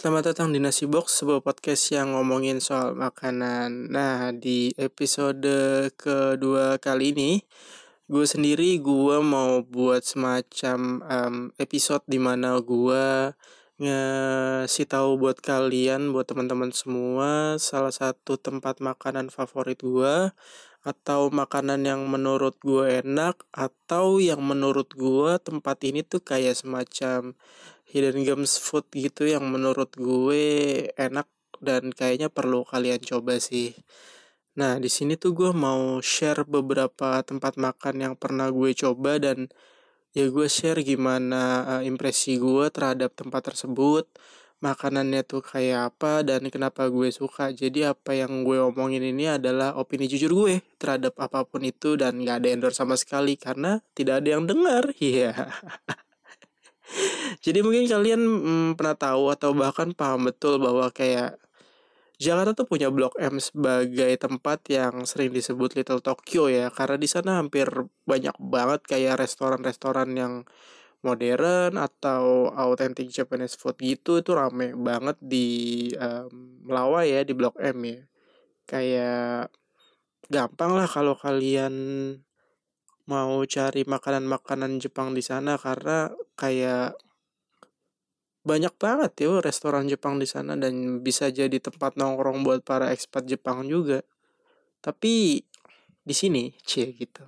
Selamat datang di Nasi Box, sebuah podcast yang ngomongin soal makanan. Nah, di episode kedua kali ini, gue sendiri gue mau buat semacam um, episode di mana gue ngasih tahu buat kalian, buat teman-teman semua, salah satu tempat makanan favorit gue atau makanan yang menurut gue enak atau yang menurut gue tempat ini tuh kayak semacam hidden gems food gitu yang menurut gue enak dan kayaknya perlu kalian coba sih. Nah, di sini tuh gue mau share beberapa tempat makan yang pernah gue coba dan ya gue share gimana uh, impresi gue terhadap tempat tersebut, makanannya tuh kayak apa dan kenapa gue suka. Jadi apa yang gue omongin ini adalah opini jujur gue terhadap apa pun itu dan gak ada endorse sama sekali karena tidak ada yang dengar. Iya. Yeah. Jadi mungkin kalian hmm, pernah tahu atau bahkan paham betul bahwa kayak Jakarta tuh punya Blok M sebagai tempat yang sering disebut Little Tokyo ya. Karena di sana hampir banyak banget kayak restoran-restoran yang modern atau authentic Japanese food gitu. Itu rame banget di um, Melawai ya di Blok M ya. Kayak gampang lah kalau kalian mau cari makanan-makanan Jepang di sana karena kayak banyak banget ya restoran Jepang di sana dan bisa jadi tempat nongkrong buat para ekspat Jepang juga. Tapi di sini, cie gitu.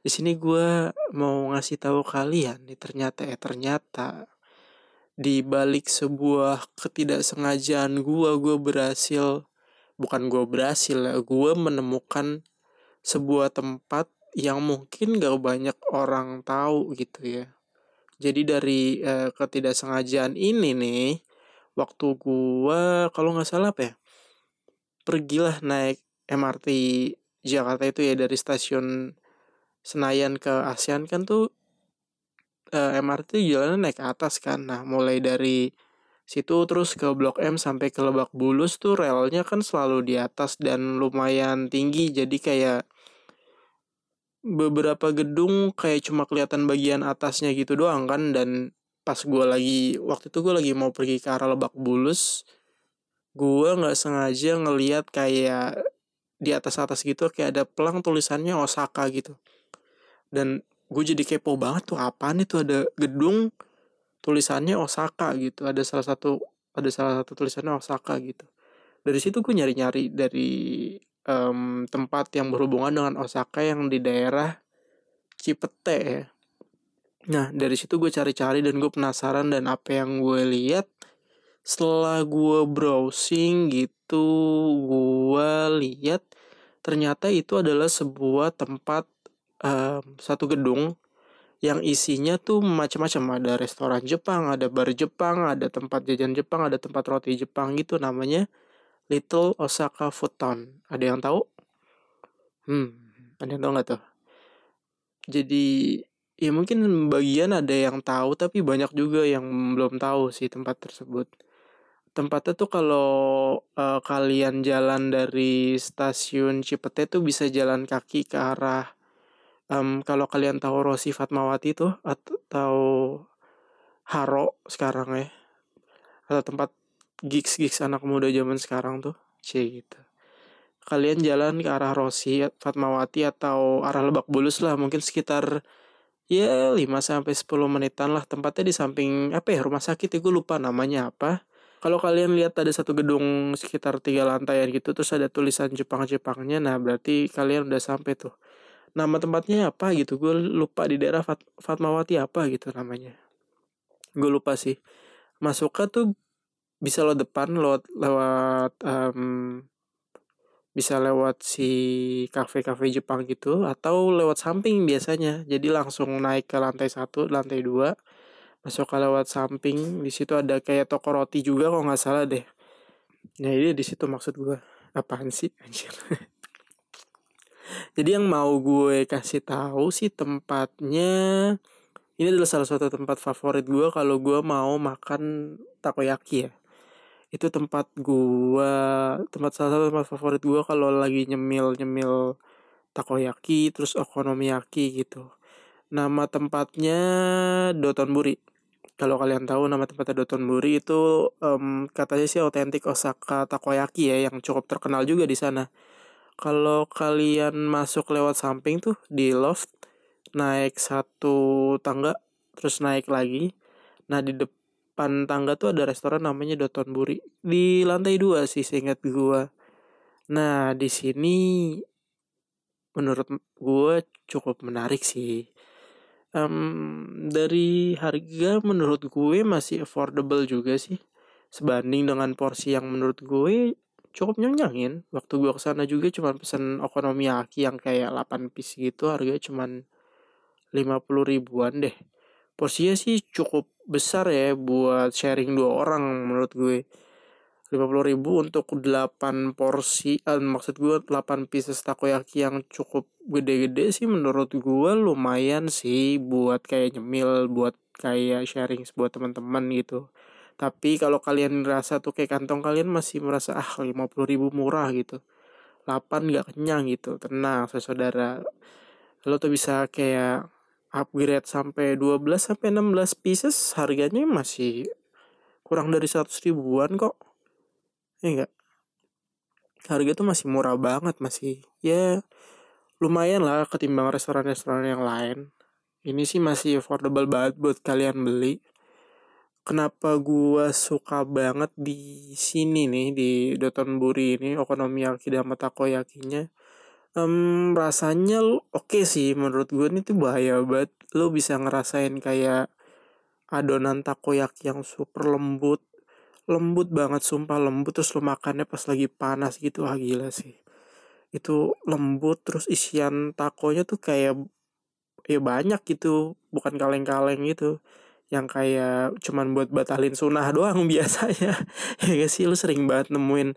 Di sini gue mau ngasih tahu kalian, nih ternyata eh ternyata di balik sebuah ketidaksengajaan gue, gue berhasil bukan gue berhasil ya, gue menemukan sebuah tempat yang mungkin gak banyak orang tahu gitu ya jadi dari uh, ketidaksengajaan ini nih, waktu gua kalau nggak salah apa ya, pergilah naik MRT Jakarta itu ya dari stasiun Senayan ke ASEAN kan tuh uh, eh, MRT jalannya naik ke atas kan. Nah, mulai dari situ terus ke Blok M sampai ke Lebak Bulus tuh relnya kan selalu di atas dan lumayan tinggi jadi kayak beberapa gedung kayak cuma kelihatan bagian atasnya gitu doang kan dan pas gue lagi waktu itu gue lagi mau pergi ke arah Lebak Bulus gue nggak sengaja ngeliat kayak di atas atas gitu kayak ada pelang tulisannya Osaka gitu. Dan gue jadi kepo banget tuh apaan itu? Ada gedung tulisannya Osaka gitu ada salah satu ada salah satu tulisannya Osaka gitu. Dari situ gue nyari nyari dari um, tempat yang berhubungan dengan Osaka yang di daerah Cipete ya. Nah dari situ gue cari-cari dan gue penasaran dan apa yang gue lihat setelah gue browsing gitu gue lihat ternyata itu adalah sebuah tempat um, satu gedung yang isinya tuh macam-macam ada restoran Jepang, ada bar Jepang, ada tempat jajan Jepang, ada tempat roti Jepang gitu namanya Little Osaka Food. Ada yang tahu? Hmm, ada yang tahu nggak tuh? Jadi ya mungkin bagian ada yang tahu tapi banyak juga yang belum tahu sih tempat tersebut. Tempatnya tuh kalau uh, kalian jalan dari stasiun Cipete tuh bisa jalan kaki ke arah um, kalau kalian tahu Rosi Fatmawati tuh atau Haro sekarang ya atau tempat gigs gigs anak muda zaman sekarang tuh c gitu. Kalian jalan ke arah Rosi Fatmawati atau arah Lebak Bulus lah mungkin sekitar ya 5 sampai 10 menitan lah. Tempatnya di samping apa ya rumah sakit ya gue lupa namanya apa. Kalau kalian lihat ada satu gedung sekitar tiga lantai gitu terus ada tulisan Jepang-Jepangnya nah berarti kalian udah sampai tuh. Nama tempatnya apa gitu gue lupa di daerah Fat Fatmawati apa gitu namanya. Gue lupa sih. Masuknya tuh bisa lo depan lewat lewat um, bisa lewat si kafe-kafe Jepang gitu atau lewat samping biasanya. Jadi langsung naik ke lantai satu lantai dua masuk ke lewat samping. Di situ ada kayak toko roti juga kok nggak salah deh. Nah ini di situ maksud gue apaan sih? Anjir. Jadi yang mau gue kasih tahu sih tempatnya ini adalah salah satu tempat favorit gue kalau gue mau makan takoyaki ya itu tempat gua tempat salah satu tempat favorit gua kalau lagi nyemil nyemil takoyaki terus okonomiyaki gitu nama tempatnya Dotonburi kalau kalian tahu nama tempatnya Dotonbori itu um, katanya sih otentik Osaka takoyaki ya yang cukup terkenal juga di sana. Kalau kalian masuk lewat samping tuh di loft naik satu tangga terus naik lagi. Nah di depan tangga tuh ada restoran namanya Dotonburi di lantai dua sih seingat gua. Nah di sini menurut gua cukup menarik sih. Um, dari harga menurut gue masih affordable juga sih. Sebanding dengan porsi yang menurut gue cukup nyenyakin waktu gue ke sana juga cuma pesen okonomiyaki yang kayak 8 piece gitu harganya cuma 50 ribuan deh porsinya sih cukup besar ya buat sharing dua orang menurut gue. Lima puluh ribu untuk 8 porsi eh, maksud gue 8 pieces takoyaki yang cukup gede-gede sih menurut gue lumayan sih buat kayak nyemil buat kayak sharing buat teman-teman gitu. Tapi kalau kalian ngerasa tuh kayak kantong kalian masih merasa ah 50 ribu murah gitu. 8 gak kenyang gitu. Tenang saudara. Lo tuh bisa kayak upgrade sampai 12 sampai 16 pieces harganya masih kurang dari 100 ribuan kok. Ya enggak harga tuh masih murah banget masih ya lumayan lah ketimbang restoran-restoran yang lain. Ini sih masih affordable banget buat kalian beli. Kenapa gua suka banget di sini nih di Dotonburi ini okonomiyaki dan takoyakinya um, rasanya oke okay sih menurut gue ini tuh bahaya banget. Lo bisa ngerasain kayak adonan takoyaki yang super lembut lembut banget sumpah lembut terus lu makannya pas lagi panas gitu. Ah gila sih. Itu lembut terus isian takonya tuh kayak ya banyak gitu bukan kaleng-kaleng gitu. Yang kayak cuman buat batalin sunah doang biasanya. Ya gak sih? Lu sering banget nemuin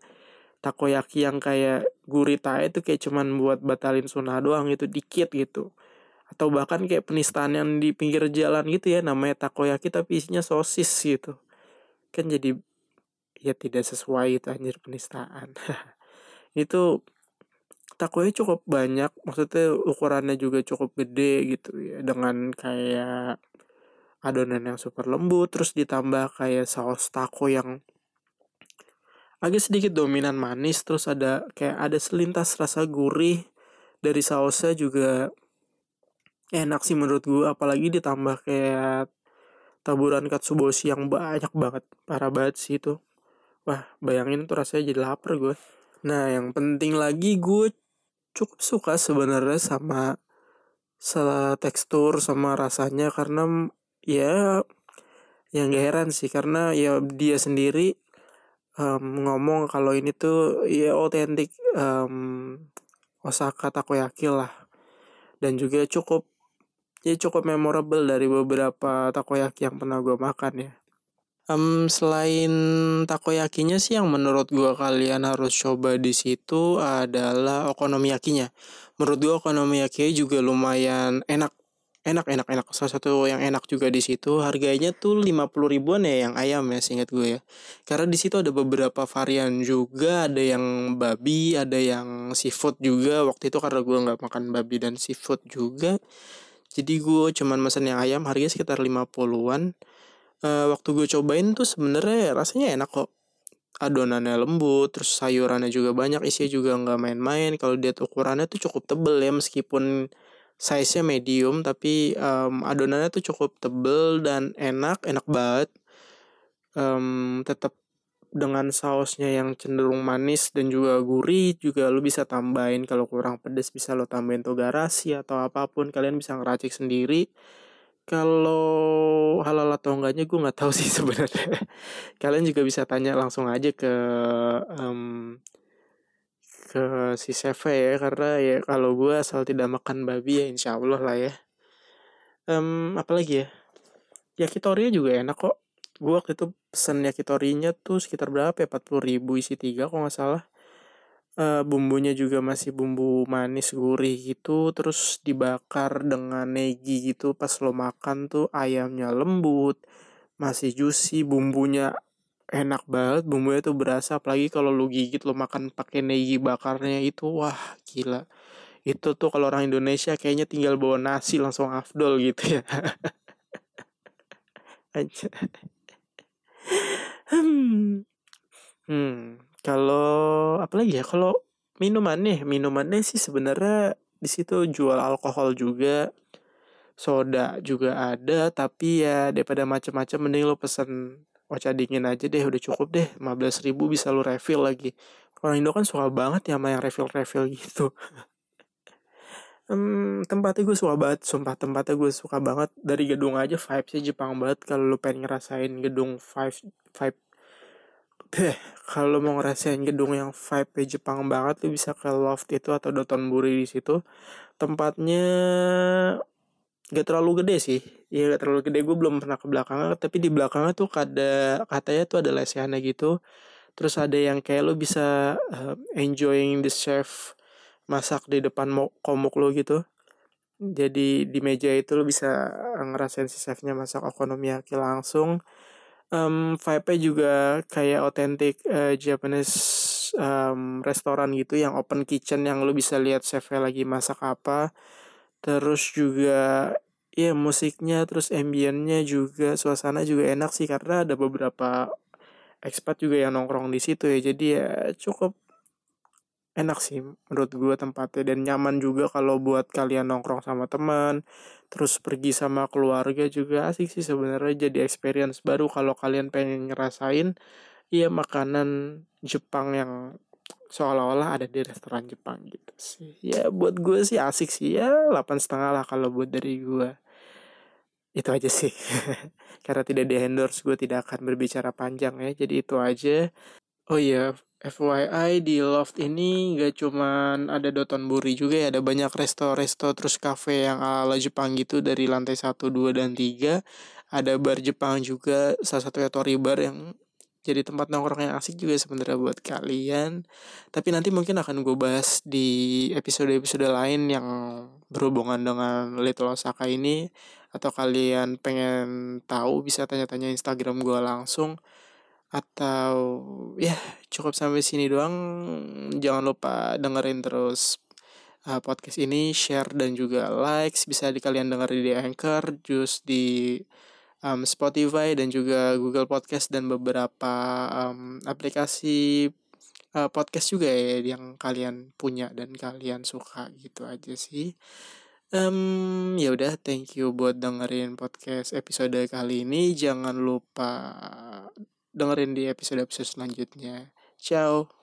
takoyaki yang kayak gurita itu kayak cuman buat batalin sunah doang itu dikit gitu. Atau bahkan kayak penistaan yang di pinggir jalan gitu ya namanya takoyaki tapi isinya sosis gitu. Kan jadi ya tidak sesuai itu anjir penistaan. Itu takonya cukup banyak maksudnya ukurannya juga cukup gede gitu ya dengan kayak adonan yang super lembut terus ditambah kayak saus taco yang agak sedikit dominan manis terus ada kayak ada selintas rasa gurih dari sausnya juga enak sih menurut gue apalagi ditambah kayak taburan katsuboshi yang banyak banget. Parah banget sih itu. Wah, bayangin tuh rasanya jadi lapar gue. Nah, yang penting lagi gue cukup suka sebenarnya sama salah tekstur sama rasanya karena ya yang gak heran sih. Karena ya dia sendiri um, ngomong kalau ini tuh ya otentik um, Osaka takoyaki lah dan juga cukup ya cukup memorable dari beberapa takoyaki yang pernah gue makan ya Um, selain takoyakinya sih yang menurut gua kalian harus coba di situ adalah okonomiyakinya. Menurut gua okonomiyaki juga lumayan enak. Enak, enak, enak. Salah satu yang enak juga di situ. Harganya tuh 50 ribuan ya yang ayam ya seingat gue ya. Karena di situ ada beberapa varian juga. Ada yang babi, ada yang seafood juga. Waktu itu karena gue nggak makan babi dan seafood juga. Jadi gue cuman mesen yang ayam harganya sekitar 50-an uh, waktu gue cobain tuh sebenarnya rasanya enak kok adonannya lembut terus sayurannya juga banyak isinya juga nggak main-main kalau dia ukurannya tuh cukup tebel ya meskipun size-nya medium tapi um, adonannya tuh cukup tebel dan enak enak banget. Um, tetap dengan sausnya yang cenderung manis dan juga gurih juga lu bisa tambahin. Kalau kurang pedas bisa lo tambahin togarasi atau apa pun kalian bisa ngeracik sendiri. Kalau halal atau enggaknya gue nggak tahu sih sebenarnya. Kalian juga bisa tanya langsung aja ke um, ke si Seve ya karena ya kalau gue asal tidak makan babi ya insya Allah lah ya. Um, apalagi ya? Yakitori juga enak kok. Gue waktu itu pesen yakitorinya tuh sekitar berapa ya? 40 ribu isi tiga kok nggak salah uh, bumbunya juga masih bumbu manis gurih gitu terus dibakar dengan negi gitu pas lo makan tuh ayamnya lembut masih juicy bumbunya enak banget bumbunya tuh berasa apalagi kalau lo gigit lo makan pakai negi bakarnya itu wah gila. Itu tuh kalau orang Indonesia kayaknya tinggal bawa nasi langsung afdol gitu ya. Hmm. Hmm kalau apa lagi ya kalau minumannya minumannya sih sebenarnya di situ jual alkohol juga soda juga ada tapi ya daripada macam-macam mending lo pesen ocha dingin aja deh udah cukup deh. 15 ribu bisa lo refill lagi. Orang Indo kan suka banget ya sama yang refill refill gitu. Hmm, tempatnya gue suka banget sumpah tempatnya gue suka banget. Dari gedung aja vibesnya Jepang banget. Kalau lo pengen ngerasain gedung five five Beh, kalau mau ngerasain gedung yang vibe Jepang banget lo bisa ke Loft itu atau Dotonbori di situ. Tempatnya gak terlalu gede sih ya gak terlalu gede. Gue belum pernah ke belakangnya tapi di belakangnya tuh ada katanya tuh ada lesehannya gitu. Terus ada yang kayak lo bisa uh, enjoying the chef masak di depan komuk lo gitu. Jadi di meja itu lo bisa ngerasain si chefnya masak okonomiyaki langsung. Um, vibe-nya juga kayak otentik uh, Japanese um, restoran gitu yang open kitchen yang lo bisa lihat chefnya lagi masak apa. Terus juga ya musiknya terus ambiennya juga suasana juga enak sih karena ada beberapa expat juga yang nongkrong di situ ya. Jadi ya cukup enak sih menurut gue tempatnya. Dan nyaman juga kalau buat kalian nongkrong sama teman terus pergi sama keluarga juga asik sih sebenarnya jadi experience baru. Kalau kalian pengen ngerasain ya makanan Jepang yang seolah-olah ada di restoran Jepang gitu sih. Ya buat gue sih asik sih. Ya delapan setengah lah kalau buat dari gue itu aja sih. Karena tidak di endorse gue tidak akan berbicara panjang ya. Jadi itu aja. Oh iya FYI di Loft ini gak cuman ada Dotonbori juga ya. Ada banyak resto-resto terus cafe yang ala Jepang gitu dari lantai 1, 2, dan 3 ada bar Jepang juga salah satunya Tori Bar yang jadi tempat nongkrong yang asik juga sebenarnya buat kalian. Tapi nanti mungkin akan gue bahas di episode-episode lain yang berhubungan dengan Little Osaka ini. Atau kalian pengen tahu bisa tanya-tanya Instagram gue langsung. Atau ya cukup sampai sini doang. Jangan lupa dengerin terus uh, podcast ini, share dan juga likes. Bisa di kalian dengerin di Anchor, just di um, Spotify dan juga Google Podcast dan beberapa um, aplikasi uh, podcast juga ya yang kalian punya dan kalian suka gitu aja sih. Um, ya udah, thank you buat dengerin podcast episode kali ini. Jangan lupa dengerin di episode-episode selanjutnya. Ciao.